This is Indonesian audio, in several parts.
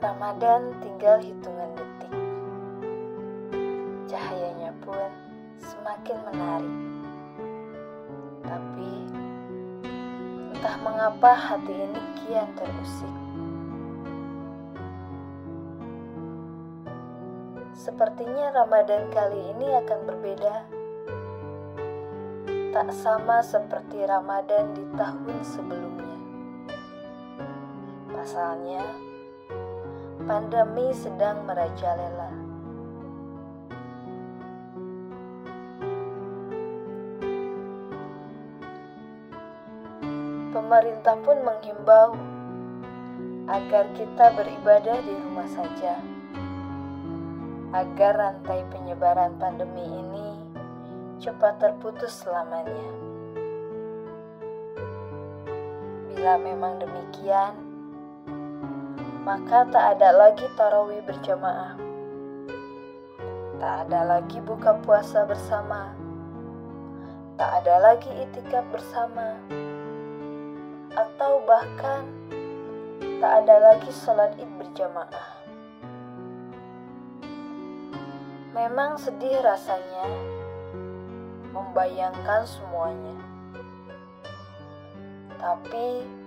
Ramadan tinggal hitungan detik. Cahayanya pun semakin menarik. Tapi entah mengapa hati ini kian terusik. Sepertinya Ramadan kali ini akan berbeda. Tak sama seperti Ramadan di tahun sebelumnya. Pasalnya, pandemi sedang merajalela. Pemerintah pun menghimbau agar kita beribadah di rumah saja, agar rantai penyebaran pandemi ini cepat terputus selamanya. Bila memang demikian, maka tak ada lagi tarawih berjamaah. Tak ada lagi buka puasa bersama. Tak ada lagi itikaf bersama. Atau bahkan tak ada lagi sholat id berjamaah. Memang sedih rasanya membayangkan semuanya. Tapi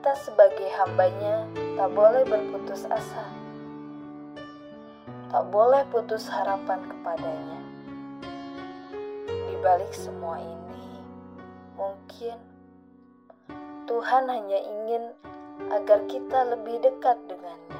kita sebagai hambanya tak boleh berputus asa. Tak boleh putus harapan kepadanya. Di balik semua ini, mungkin Tuhan hanya ingin agar kita lebih dekat dengannya.